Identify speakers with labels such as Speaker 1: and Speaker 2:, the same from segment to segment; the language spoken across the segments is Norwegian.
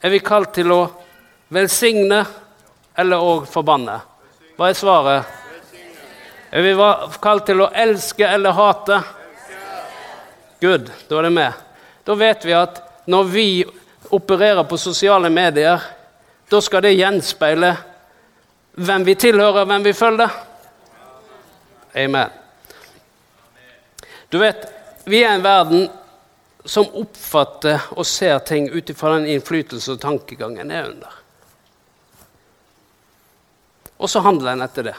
Speaker 1: Er vi kalt til å velsigne eller å forbanne? Hva er svaret? Er vi kalt til å elske eller hate? Good, da er det med. Da vet vi at når vi opererer på sosiale medier, da skal det gjenspeile hvem vi tilhører, hvem vi følger. Amen. Du vet, vi er en verden som oppfatter og ser ting ut ifra den innflytelse og tankegangen er under. Og så handler en etter det.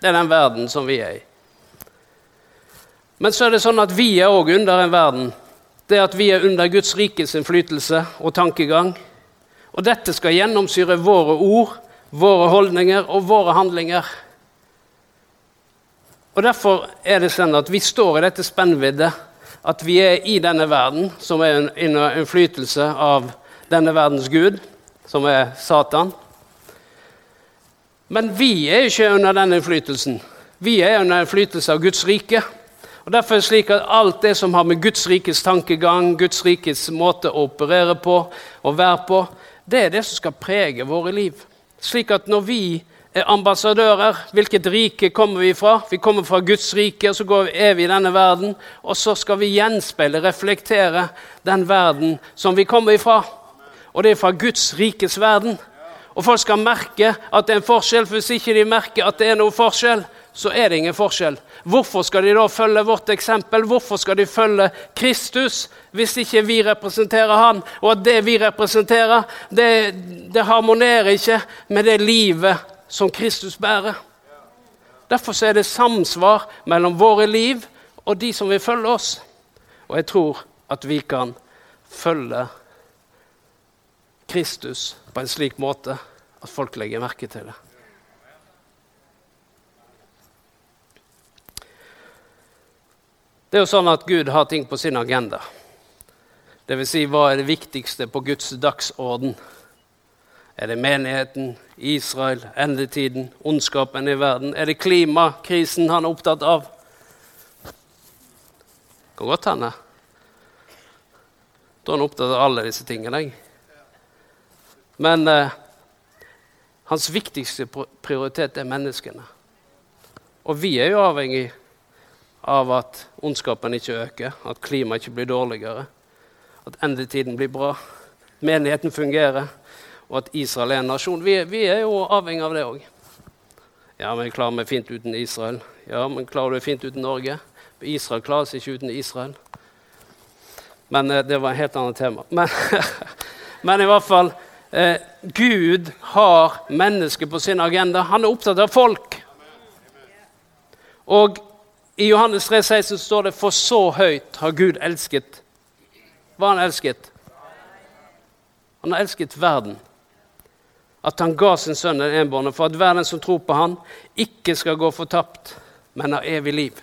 Speaker 1: Det er den verden som vi er i. Men så er det sånn at vi er òg under en verden. Det at vi er under Guds rikes innflytelse og tankegang. Og dette skal gjennomsyre våre ord, våre holdninger og våre handlinger. Og Derfor er det sånn at vi står i dette spennviddet. At vi er i denne verden, som er under innflytelse av denne verdens gud, som er Satan. Men vi er ikke under den innflytelsen. Vi er under innflytelse av Guds rike. Og Derfor er det slik at alt det som har med Guds rikes tankegang, Guds rikes måte å operere på og være på, det er det som skal prege våre liv. Slik at når vi er ambassadører. Hvilket rike kommer vi fra? Vi kommer fra Guds rike, og så vi, er vi i denne verden. Og så skal vi gjenspeile, reflektere den verden som vi kommer ifra. Og det er fra Guds rikes verden. Og folk skal merke at det er en forskjell, for hvis ikke de merker at det er noe forskjell, så er det ingen forskjell. Hvorfor skal de da følge vårt eksempel? Hvorfor skal de følge Kristus hvis ikke vi representerer Han? Og at det vi representerer, det, det harmonerer ikke med det livet som Kristus bærer. Derfor er det samsvar mellom våre liv og de som vil følge oss. Og jeg tror at vi kan følge Kristus på en slik måte at folk legger merke til det. Det er jo sånn at Gud har ting på sin agenda. Dvs. Si, hva er det viktigste på Guds dagsorden? Er det menigheten, Israel, endetiden, ondskapen i verden? Er det klimakrisen han er opptatt av? Det kan godt hende. Da er han opptatt av alle disse tingene. Men eh, hans viktigste prioritet er menneskene. Og vi er jo avhengig av at ondskapen ikke øker, at klimaet ikke blir dårligere, at endetiden blir bra, menigheten fungerer og at Israel er en nasjon. Vi, vi er jo avhengig av det òg. Ja, men klarer vi fint uten Israel? Ja, men klarer du fint uten Norge? Israel klarer seg ikke uten Israel. Men eh, det var et helt annet tema. Men, men i hvert fall eh, Gud har mennesket på sin agenda. Han er opptatt av folk. Og i Johannes 3, 16 står det 'For så høyt har Gud elsket'. Hva har han elsket? Han har elsket verden at han ga sin sønn den enbårne, for at hver den som tror på han, ikke skal gå fortapt, men har evig liv.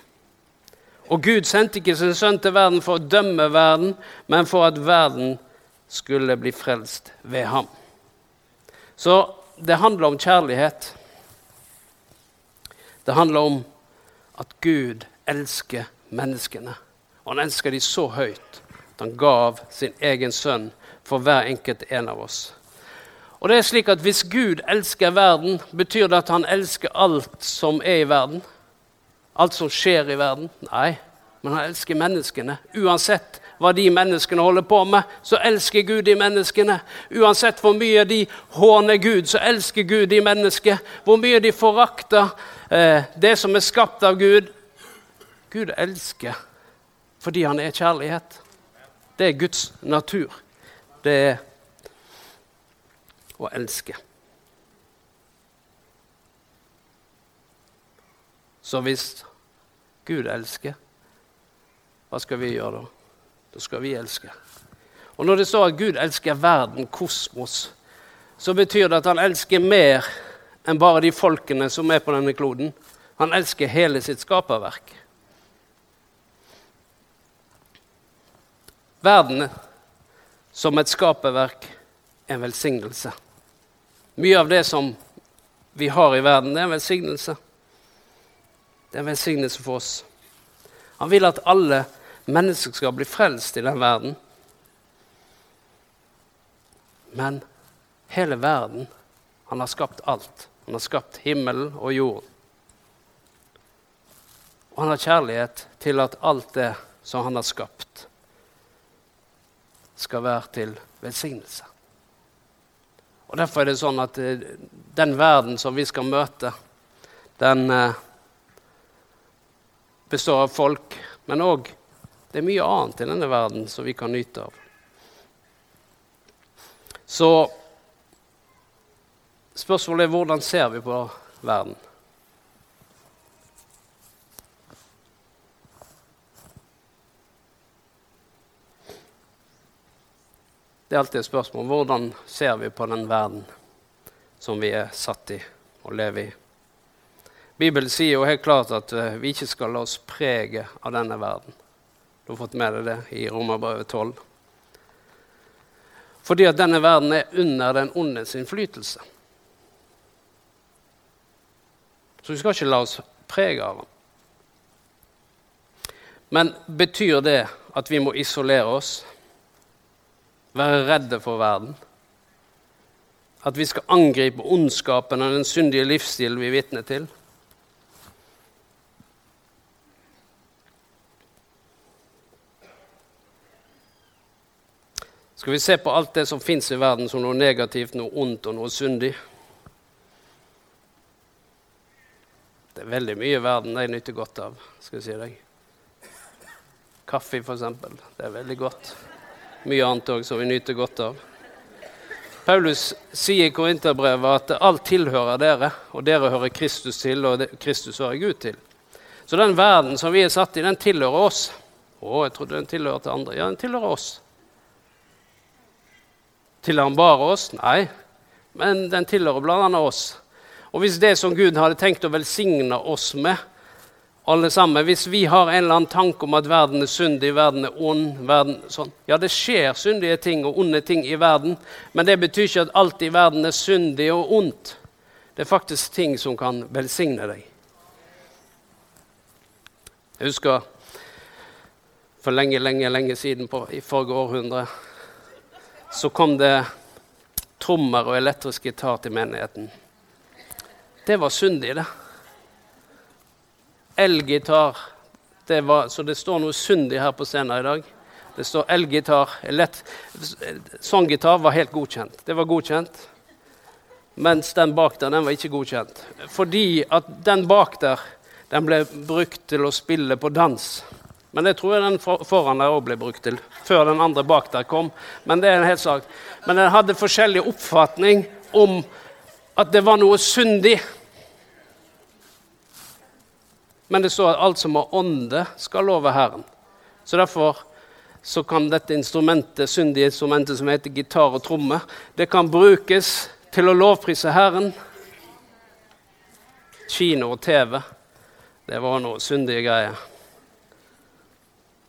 Speaker 1: Og Gud sendte ikke sin sønn til verden for å dømme verden, men for at verden skulle bli frelst ved ham. Så det handler om kjærlighet. Det handler om at Gud elsker menneskene. Og han elsker dem så høyt at han gav sin egen sønn for hver enkelt en av oss. Og det er slik at Hvis Gud elsker verden, betyr det at han elsker alt som er i verden? Alt som skjer i verden? Nei, men han elsker menneskene. Uansett hva de menneskene holder på med, så elsker Gud de menneskene. Uansett hvor mye de håner Gud, så elsker Gud de mennesker. Hvor mye de forakter eh, det som er skapt av Gud. Gud elsker fordi han er kjærlighet. Det er Guds natur. Det er å elske. Så hvis Gud elsker, hva skal vi gjøre da? Da skal vi elske. Og Når det står at Gud elsker verden, kosmos, så betyr det at han elsker mer enn bare de folkene som er på denne kloden. Han elsker hele sitt skaperverk. Verden som et skaperverk er en velsignelse. Mye av det som vi har i verden, det er en velsignelse. Det er en velsignelse for oss. Han vil at alle mennesker skal bli frelst i den verden. Men hele verden Han har skapt alt. Han har skapt himmelen og jorden. Og han har kjærlighet til at alt det som han har skapt, skal være til velsignelse. Og Derfor er det sånn at eh, den verden som vi skal møte, den eh, består av folk, men òg det er mye annet i denne verden som vi kan nyte av. Så spørsmålet er hvordan ser vi på verden? Det er alltid et spørsmål hvordan ser vi på den verden som vi er satt i og lever i. Bibelen sier jo helt klart at eh, vi ikke skal la oss prege av denne verden. Du har fått med deg det i Romerbrevet 12. Fordi at denne verden er under den ondes innflytelse. Så vi skal ikke la oss prege av den. Men betyr det at vi må isolere oss? Være redde for verden. At vi skal angripe ondskapen og den syndige livsstilen vi er vitne til. Skal vi se på alt det som fins i verden som noe negativt, noe ondt og noe syndig? Det er veldig mye i verden jeg nyter godt av. skal jeg si deg. Kaffe, f.eks. Det er veldig godt mye annet òg som vi nyter godt av. Paulus sier i Korinterbrevet at alt tilhører dere, og dere hører Kristus til, og Kristus hører Gud til. Så den verden som vi er satt i, den tilhører oss. Å, jeg trodde den tilhørte andre. Ja, den tilhører oss. Tilhører han bare oss? Nei, men den tilhører bl.a. oss. Og hvis det som Gud hadde tenkt å velsigne oss med, alle sammen. Hvis vi har en eller annen tanke om at verden er syndig, verden er ond verden, sånn. Ja, det skjer syndige ting og onde ting i verden, men det betyr ikke at alt i verden er syndig og ondt. Det er faktisk ting som kan velsigne deg. Jeg husker for lenge, lenge, lenge siden, på, i forrige århundre, så kom det trommer og elektrisk gitar til menigheten. Det var syndig, det elgitar. Det var, så det står noe syndig her på scenen i dag. Det står elgitar. Sånn gitar var helt godkjent. Det var godkjent. Mens den bak der, den var ikke godkjent. Fordi at den bak der, den ble brukt til å spille på dans. Men det tror jeg den foran der òg ble brukt til, før den andre bak der kom. Men det er en helt sak. Men den hadde forskjellig oppfatning om at det var noe syndig. Men det står at alt som har ånde, skal love Herren. Så derfor så kan dette instrumentet, syndige instrumentet som heter gitar og tromme, det kan brukes til å lovprise Herren. Kino og TV, det var noe syndige greier.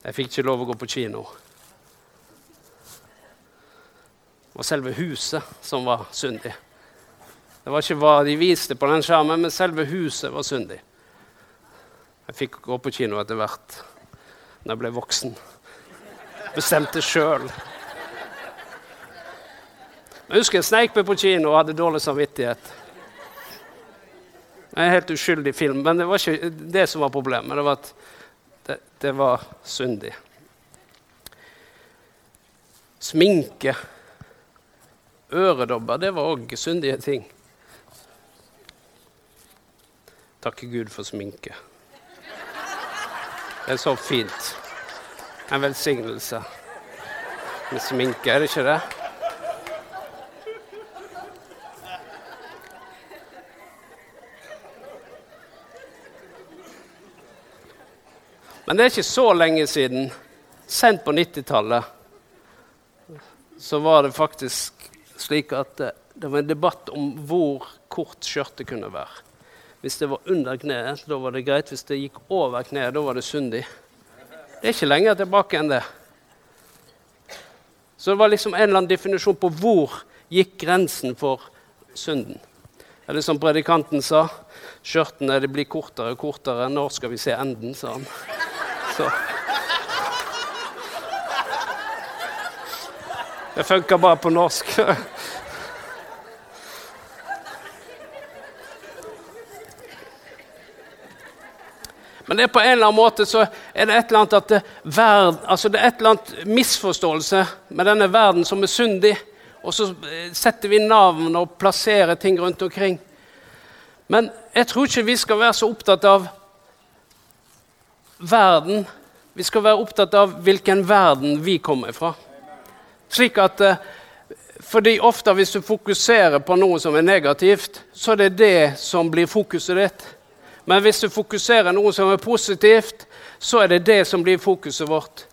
Speaker 1: Jeg fikk ikke lov å gå på kino. Det var selve huset som var syndig. Det var ikke hva de viste på den skjermen, men selve huset var syndig. Jeg fikk gå på kino etter hvert når jeg ble voksen. Bestemte sjøl. Jeg husker jeg sneik meg på kino og hadde dårlig samvittighet. En helt uskyldig film, men det var ikke det som var problemet. Det var at det, det var syndig. Sminke, øredobber, det var òg syndige ting. Takke Gud for sminke. Det er så fint. En velsignelse med sminke, er det ikke det? Men det er ikke så lenge siden, sent på 90-tallet, så var det faktisk slik at det var en debatt om hvor kort skjørtet kunne være. Hvis det var under kneet, da var det greit. Hvis det gikk over kneet, da var det syndig. Det er ikke lenger tilbake enn det. Så det var liksom en eller annen definisjon på hvor gikk grensen for synden. Eller som predikanten sa, skjørtene de blir kortere og kortere. Når skal vi se enden, sa han. Så. Det funker bare på norsk. Men det er på en eller annen måte så er det et eller annet at det, verd, altså det et eller annet misforståelse med denne verden som er syndig. Og så eh, setter vi navn og plasserer ting rundt omkring. Men jeg tror ikke vi skal være så opptatt av verden. Vi skal være opptatt av hvilken verden vi kommer fra. Slik at eh, fordi ofte hvis du fokuserer på noe som er negativt, så er det det som blir fokuset ditt. Men hvis du fokuserer noe som er positivt, så er det det som blir fokuset vårt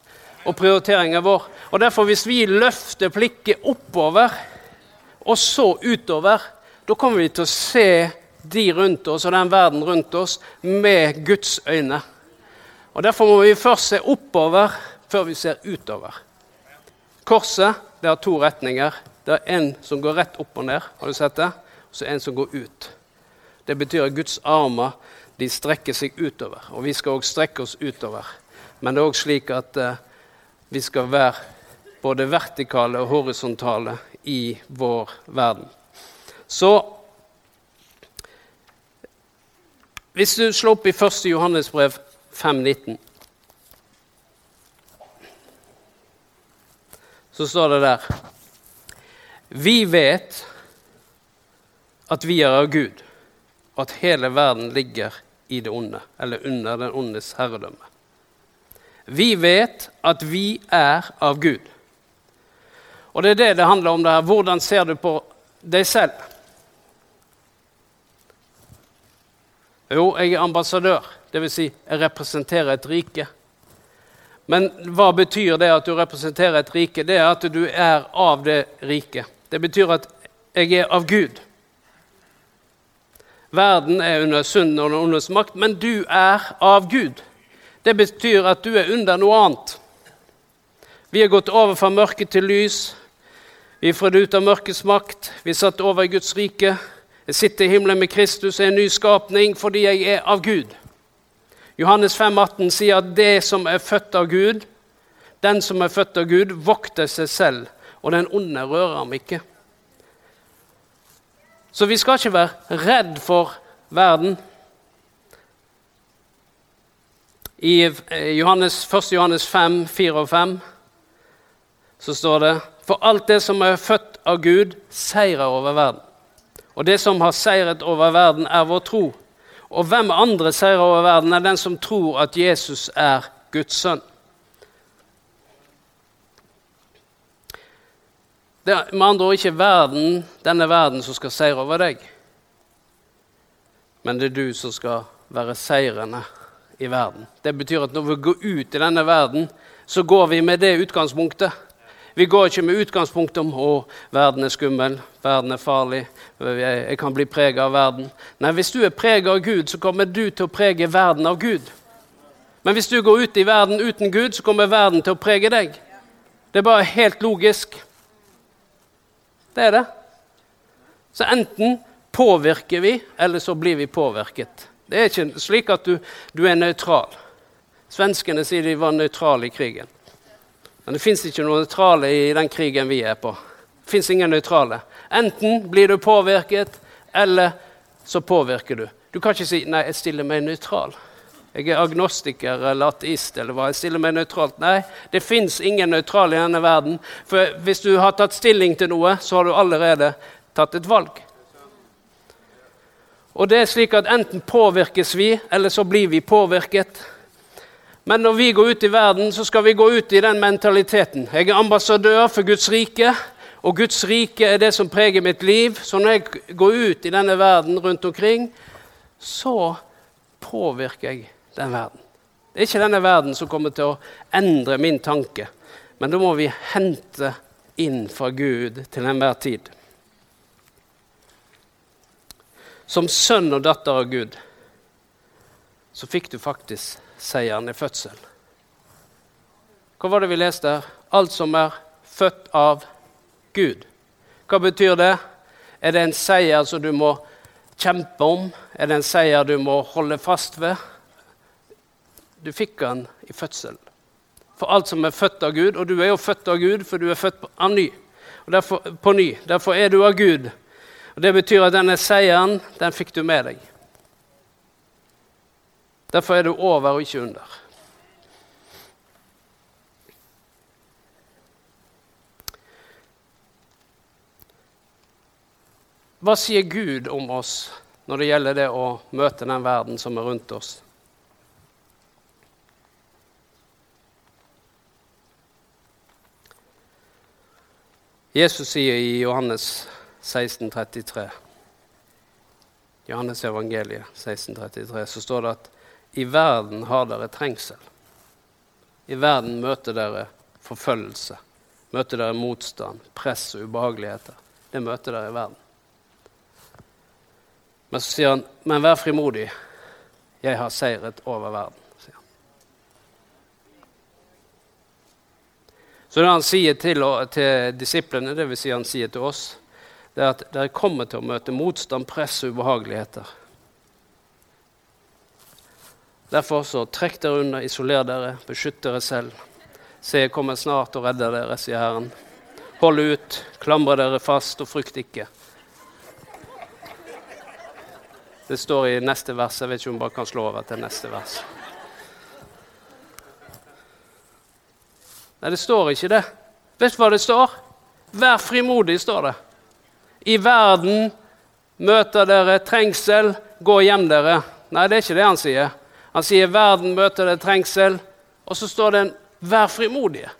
Speaker 1: og prioriteringen vår. Og derfor, hvis vi løfter blikket oppover og så utover, da kommer vi til å se de rundt oss og den verden rundt oss med Guds øyne. Og Derfor må vi først se oppover før vi ser utover. Korset det har to retninger. Det er en som går rett opp og ned, har du sett det? og så en som går ut. Det betyr at Guds armer de strekker seg utover. Og vi skal òg strekke oss utover. Men det er òg slik at eh, vi skal være både vertikale og horisontale i vår verden. Så Hvis du slår opp i 1. Johannes brev 5,19, så står det der Vi vet at vi er av Gud, og at hele verden ligger i det onde, eller under den ondes herredømme. Vi vet at vi er av Gud. Og det er det det handler om. det her. Hvordan ser du på deg selv? Jo, jeg er ambassadør, dvs. Si, jeg representerer et rike. Men hva betyr det at du representerer et rike? Det er at du er av det riket. Det betyr at jeg er av Gud. Verden er under synden og den ondes makt, men du er av Gud. Det betyr at du er under noe annet. Vi har gått over fra mørke til lys. Vi er fått ut av mørkets makt. Vi er satt over i Guds rike. Jeg sitter i himmelen med Kristus, er en ny skapning fordi jeg er av Gud. Johannes 5, 18 sier at det som er født av Gud, den som er født av Gud, vokter seg selv, og den onde rører ham ikke. Så vi skal ikke være redd for verden. I Johannes, 1. Johannes 5, 4 og 5 så står det For alt det som er født av Gud, seirer over verden. Og det som har seiret over verden, er vår tro. Og hvem andre seirer over verden, er den som tror at Jesus er Guds sønn. Det er med andre ord ikke verden, denne verden som skal seire over deg. Men det er du som skal være seirende i verden. Det betyr at når vi går ut i denne verden, så går vi med det utgangspunktet. Vi går ikke med utgangspunkt om å, verden er skummel, verden er farlig, jeg kan bli preget av verden. Nei, Hvis du er preget av Gud, så kommer du til å prege verden av Gud. Men hvis du går ut i verden uten Gud, så kommer verden til å prege deg. Det er bare helt logisk. Det er det. Så enten påvirker vi, eller så blir vi påvirket. Det er ikke slik at du, du er nøytral. Svenskene sier de var nøytrale i krigen. Men det fins ikke noen nøytrale i den krigen vi er på. Det fins ingen nøytrale. Enten blir du påvirket, eller så påvirker du. Du kan ikke si 'nei, jeg stiller meg nøytral'. Jeg er agnostiker eller ateist eller hva. Jeg stiller meg nøytralt. Nei, det fins ingen nøytrale i denne verden. For hvis du har tatt stilling til noe, så har du allerede tatt et valg. Og det er slik at enten påvirkes vi, eller så blir vi påvirket. Men når vi går ut i verden, så skal vi gå ut i den mentaliteten. Jeg er ambassadør for Guds rike, og Guds rike er det som preger mitt liv. Så når jeg går ut i denne verden rundt omkring, så påvirker jeg den verden. Det er ikke denne verden som kommer til å endre min tanke, men da må vi hente inn fra Gud til enhver tid. Som sønn og datter av Gud så fikk du faktisk seieren i fødsel. Hva var det vi leste her? Alt som er født av Gud. Hva betyr det? Er det en seier som du må kjempe om? Er det en seier du må holde fast ved? Du fikk den i fødsel. For alt som er født av Gud, og du er jo født av Gud, for du er født av ny. Og derfor, på ny. Derfor er du av Gud. Og Det betyr at denne seieren, den fikk du med deg. Derfor er du over og ikke under. Hva sier Gud om oss når det gjelder det å møte den verden som er rundt oss? Jesus sier i Johannes 1633 Johannes evangeliet 1633, så står det at i verden har dere trengsel. I verden møter dere forfølgelse, møter dere motstand, press og ubehageligheter. Det møter dere i verden. Men så sier han, 'Men vær frimodig. Jeg har seiret over verden'. sier han. Så det han sier til, til disiplene, dvs. Si han sier til oss, det er at dere kommer til å møte motstand, press og ubehageligheter. Derfor så trekk dere unna, isoler dere, beskytt dere selv. Se, jeg kommer snart og redder dere, sier Herren. Hold ut, klamre dere fast og frykt ikke. Det står i neste vers. Jeg vet ikke om jeg bare kan slå over til neste vers. Nei, det står ikke det. Vet du hva det står? Vær frimodig, står det. I verden møter dere trengsel, gå hjem dere. Nei, det er ikke det han sier. Han sier verden møter dere trengsel, og så står det en vær frimodige.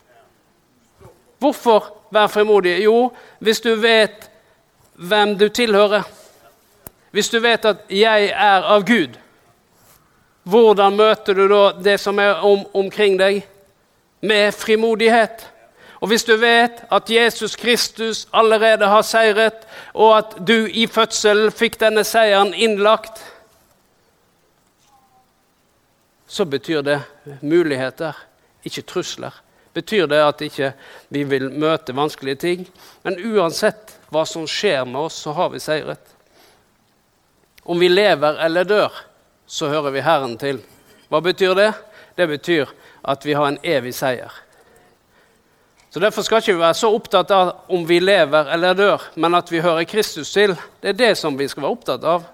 Speaker 1: Hvorfor vær frimodige? Jo, hvis du vet hvem du tilhører. Hvis du vet at 'jeg er av Gud', hvordan møter du da det som er om, omkring deg? Med frimodighet. Og hvis du vet at Jesus Kristus allerede har seiret, og at du i fødselen fikk denne seieren innlagt, så betyr det muligheter, ikke trusler. Betyr det at ikke vi ikke vil møte vanskelige ting? Men uansett hva som skjer med oss, så har vi seiret. Om vi lever eller dør, så hører vi Herren til. Hva betyr det? Det betyr at vi har en evig seier. Så Derfor skal ikke vi være så opptatt av om vi lever eller dør, men at vi hører Kristus til. Det er det som vi skal være opptatt av.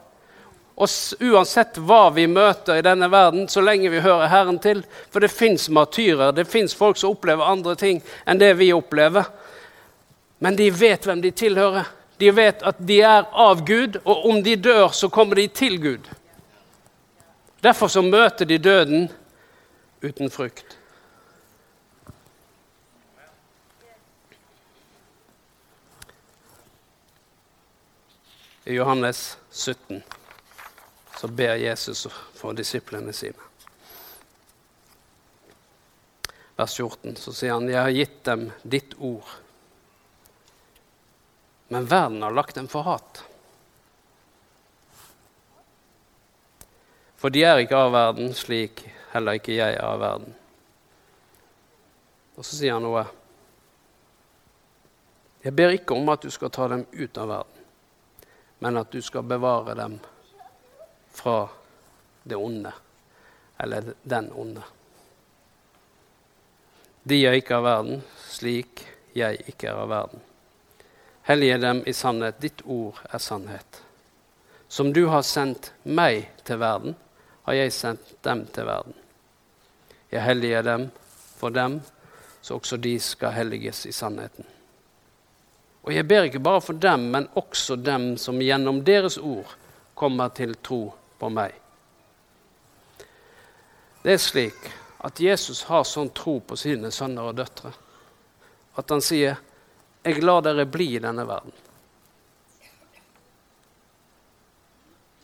Speaker 1: Og Uansett hva vi møter i denne verden, så lenge vi hører Herren til. For det fins martyrer, det fins folk som opplever andre ting enn det vi opplever. Men de vet hvem de tilhører. De vet at de er av Gud, og om de dør, så kommer de til Gud. Derfor så møter de døden uten frykt. I Johannes 17 så ber Jesus for disiplene sine. Vers 14 så sier han, 'Jeg har gitt dem ditt ord' men verden har lagt dem for hat. For de er ikke av verden, slik heller ikke jeg er av verden. Og så sier han noe. Jeg ber ikke om at du skal ta dem ut av verden, men at du skal bevare dem fra det onde, eller den onde. De er ikke av verden, slik jeg ikke er av verden. Hellige dem i sannhet. Ditt ord er sannhet. Som du har sendt meg til verden, har jeg sendt dem til verden. Jeg helliger dem for dem, så også de skal helliges i sannheten. Og jeg ber ikke bare for dem, men også dem som gjennom deres ord kommer til tro på meg. Det er slik at Jesus har sånn tro på sine sønner og døtre at han sier jeg lar dere bli i denne verden.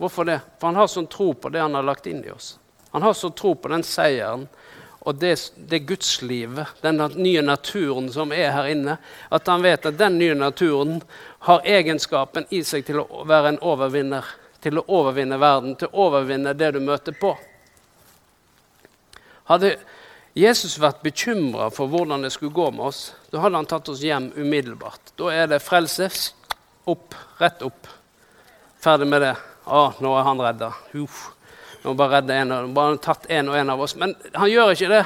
Speaker 1: Hvorfor det? For han har sånn tro på det han har lagt inn i oss. Han har sånn tro på den seieren og det, det gudslivet, den nye naturen som er her inne, at han vet at den nye naturen har egenskapen i seg til å være en overvinner. Til å overvinne verden, til å overvinne det du møter på. Hadde, Jesus vært bekymra for hvordan det skulle gå med oss, da hadde han tatt oss hjem umiddelbart. Da er det frelse. Opp, rett opp. Ferdig med det. Å, nå er han redda. Uff. Nå bare redde en, bare tatt en og en av oss. Men han gjør ikke det.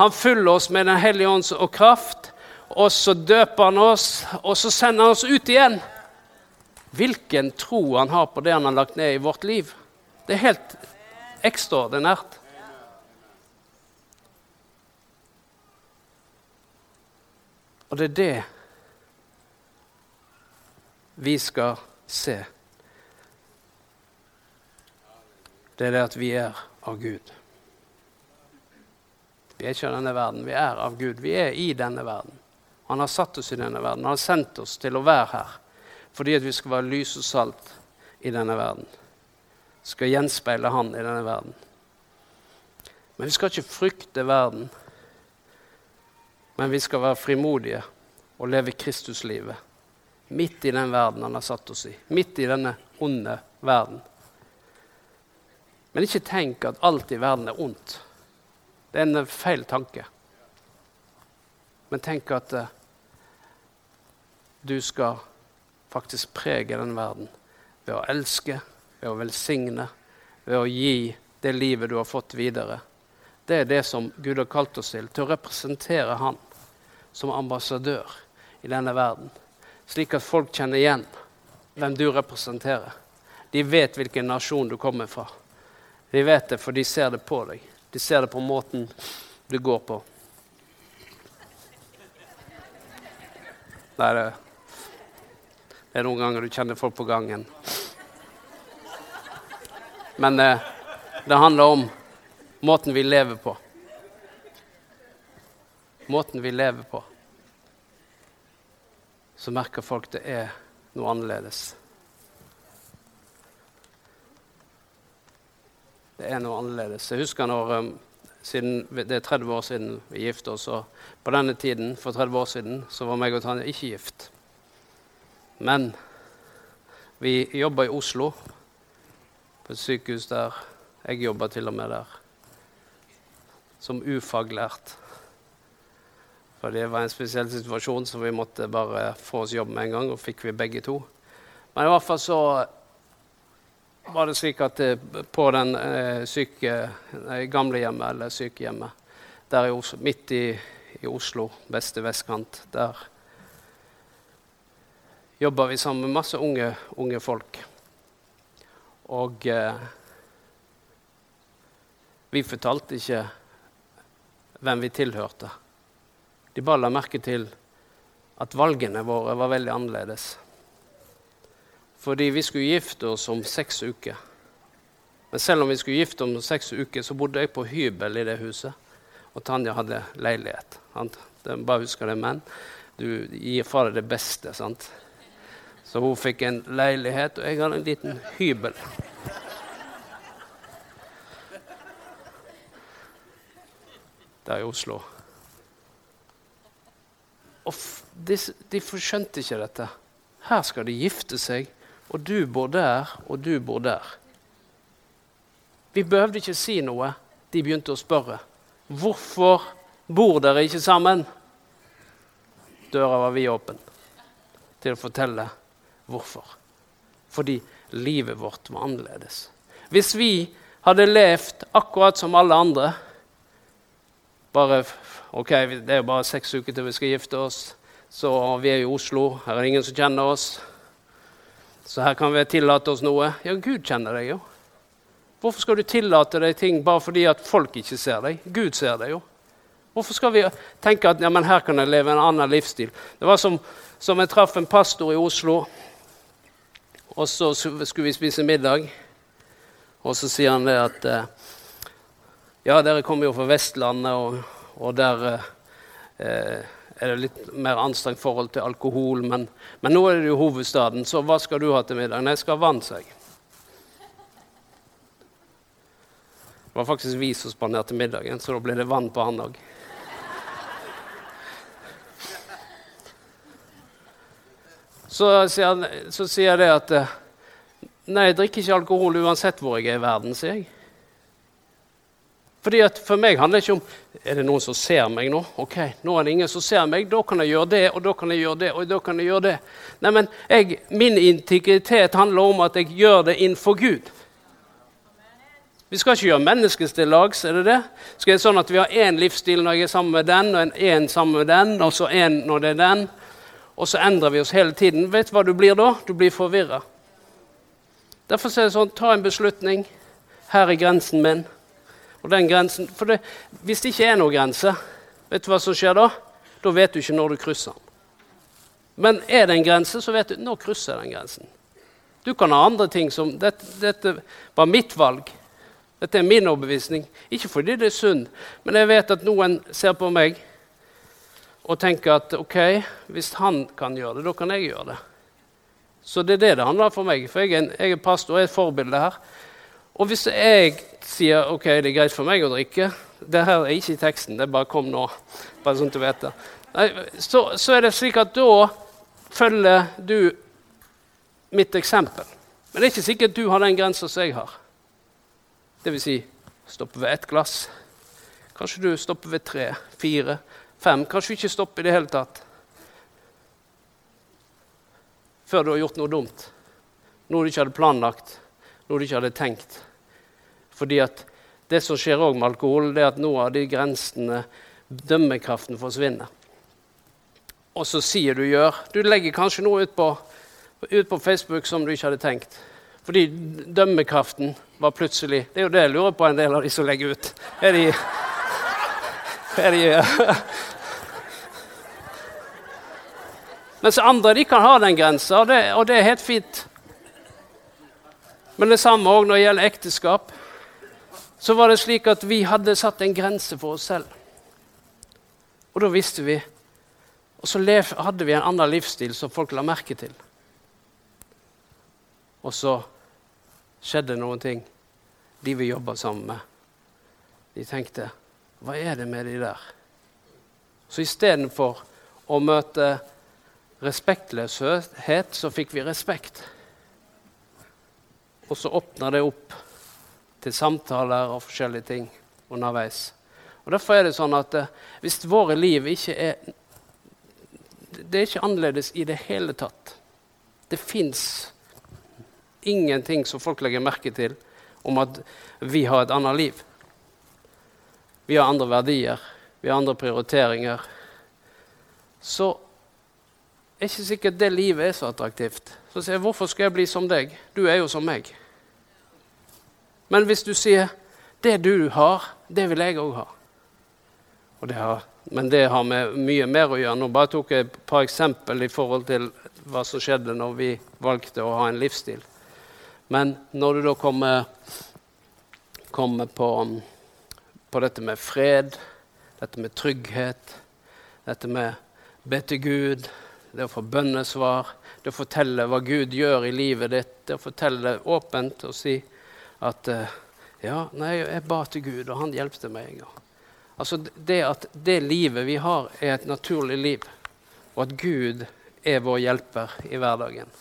Speaker 1: Han fyller oss med Den hellige ånds og kraft. Og så døper han oss, og så sender han oss ut igjen. Hvilken tro han har på det han har lagt ned i vårt liv. Det er helt ekstraordinært. Og det er det vi skal se. Det er det at vi er av Gud. Vi er ikke av denne verden, vi er av Gud. Vi er i denne verden. Han har satt oss i denne verden. Han har sendt oss til å være her fordi at vi skal være lys og salt i denne verden. Skal gjenspeile Han i denne verden. Men vi skal ikke frykte verden. Men vi skal være frimodige og leve Kristuslivet midt i den verden han har satt oss i. Midt i denne onde verden. Men ikke tenk at alt i verden er ondt. Det er en feil tanke. Men tenk at uh, du skal faktisk prege den verden ved å elske, ved å velsigne, ved å gi det livet du har fått videre. Det er det som Gud har kalt oss til, til å representere Han som ambassadør i denne verden. Slik at folk kjenner igjen hvem du representerer. De vet hvilken nasjon du kommer fra. De vet det, for de ser det på deg. De ser det på måten du går på. Nei, det, er noen ganger du kjenner folk på gangen. Men det, det handler om måten vi lever på. Måten vi lever på. Så merker folk det er noe annerledes. Det er noe annerledes. Jeg husker når um, siden, Det er 30 år siden vi gifta oss. Og på denne tiden, for 30 år siden så var meg og Tanja ikke gift. Men vi jobba i Oslo, på et sykehus der. Jeg jobba til og med der. Som ufaglært. For det var en spesiell situasjon, så vi måtte bare få oss jobb med en gang. Og fikk vi begge to. Men i hvert fall så var det slik at eh, på den eh, syke, gamlehjemmet eller sykehjemmet der i Oslo, midt i, i Oslo, beste vestkant, der jobba vi sammen med masse unge, unge folk. Og eh, vi fortalte ikke hvem vi tilhørte. De bare la merke til at valgene våre var veldig annerledes. Fordi vi skulle gifte oss om seks uker. Men selv om vi skulle gifte oss om seks uker, så bodde jeg på hybel i det huset. Og Tanja hadde leilighet. Det, bare husker det, men du gir deg det beste. sant? Så hun fikk en leilighet, og jeg hadde en liten hybel. Der i Oslo. Og de, de skjønte ikke dette. Her skal de gifte seg og du bor der, og du bor der. Vi behøvde ikke si noe. De begynte å spørre. Hvorfor bor dere ikke sammen? Døra var vidåpen til å fortelle hvorfor. Fordi livet vårt var annerledes. Hvis vi hadde levd akkurat som alle andre bare, ok, Det er jo bare seks uker til vi skal gifte oss, så vi er i Oslo, her er det ingen som kjenner oss. Så her kan vi tillate oss noe. Ja, Gud kjenner deg jo. Hvorfor skal du tillate deg ting bare fordi at folk ikke ser deg? Gud ser deg jo. Hvorfor skal vi tenke at ja, men her kan jeg leve en annen livsstil? Det var som, som jeg traff en pastor i Oslo, og så skulle vi spise middag. Og så sier han det at eh, Ja, dere kommer jo fra Vestlandet, og, og der eh, er det litt mer anstrengt forhold til alkohol. Men, men, nå er det jo hovedstaden, så hva skal du ha til middag? Nei, jeg skal ha vann, sa jeg. Det var faktisk vi som spanderte middagen, så da ble det vann på han òg. Så sier, så sier jeg det at eh, Nei, jeg drikker ikke alkohol uansett hvor jeg er i verden, sier jeg. Fordi at For meg handler det ikke om er det noen som ser meg nå. Ok, nå er det ingen som ser meg. Da kan jeg gjøre det, og da kan jeg gjøre det, og da kan jeg gjøre det. Nei, men Min integritet handler om at jeg gjør det innenfor Gud. Vi skal ikke gjøre mennesker til lags. er det det? Skal det sånn at vi har én livsstil når jeg er sammen med den, og én sammen med den, og så én når det er den? Og så endrer vi oss hele tiden. Vet du hva du blir da? Du blir forvirra. Derfor er det sånn, ta en beslutning. Her er grensen min. Og den grensen, for det, Hvis det ikke er noen grense, vet du hva som skjer da? Da vet du ikke når du krysser den. Men er det en grense, så vet du når krysser den grensen. Du kan ha andre ting som Dette, dette var mitt valg. Dette er min overbevisning. Ikke fordi det er synd, men jeg vet at noen ser på meg og tenker at ok, hvis han kan gjøre det, da kan jeg gjøre det. Så det er det det handler om for meg. For jeg er, en, jeg er pastor og er et forbilde her. Og hvis jeg sier ok, det er greit for meg å drikke Det her er ikke i teksten, det bare kom nå. bare sånn du vet det. Nei, så, så er det slik at da følger du mitt eksempel. Men det er ikke sikkert du har den grensa som jeg har. Dvs. Si, stoppe ved ett glass. Kanskje du stopper ved tre, fire, fem. Kanskje du ikke stopper i det hele tatt. Før du har gjort noe dumt. Noe du ikke hadde planlagt, noe du ikke hadde tenkt. Fordi at det som skjer òg med alkohol, det er at noen av de grensene, dømmekraften, forsvinner. Og så sier du gjør. Du legger kanskje noe ut på ut på Facebook som du ikke hadde tenkt. Fordi dømmekraften var plutselig Det er jo det jeg lurer på en del av de som legger ut. Er de, er de Mens andre de kan ha den grensa, og, og, det er helt fint. Men det samme òg når det gjelder ekteskap. Så var det slik at vi hadde satt en grense for oss selv. Og da visste vi. Og så hadde vi en annen livsstil som folk la merke til. Og så skjedde noen ting. De vi jobba sammen med, de tenkte Hva er det med de der? Så istedenfor å møte respektløshet, så fikk vi respekt. Og så åpna det opp til samtaler og forskjellige ting underveis. Og Derfor er det sånn at eh, hvis våre liv ikke er Det er ikke annerledes i det hele tatt. Det fins ingenting som folk legger merke til om at vi har et annet liv. Vi har andre verdier, vi har andre prioriteringer. Så er ikke sikkert det livet er så attraktivt. Så sier jeg, 'Hvorfor skal jeg bli som deg? Du er jo som meg.' Men hvis du sier 'Det du har, det vil jeg òg ha', det har, men det har med mye mer å gjøre. Nå bare tok jeg et par eksempel i forhold til hva som skjedde når vi valgte å ha en livsstil. Men når du da kommer, kommer på, på, dette med fred, dette med trygghet, dette med be til Gud, det å få bønnesvar, det å fortelle hva Gud gjør i livet ditt, det å fortelle åpent og si at eh, ja, nei, jeg ba til Gud, og han hjelpte meg. Altså det at det livet vi har, er et naturlig liv, og at Gud er vår hjelper i hverdagen.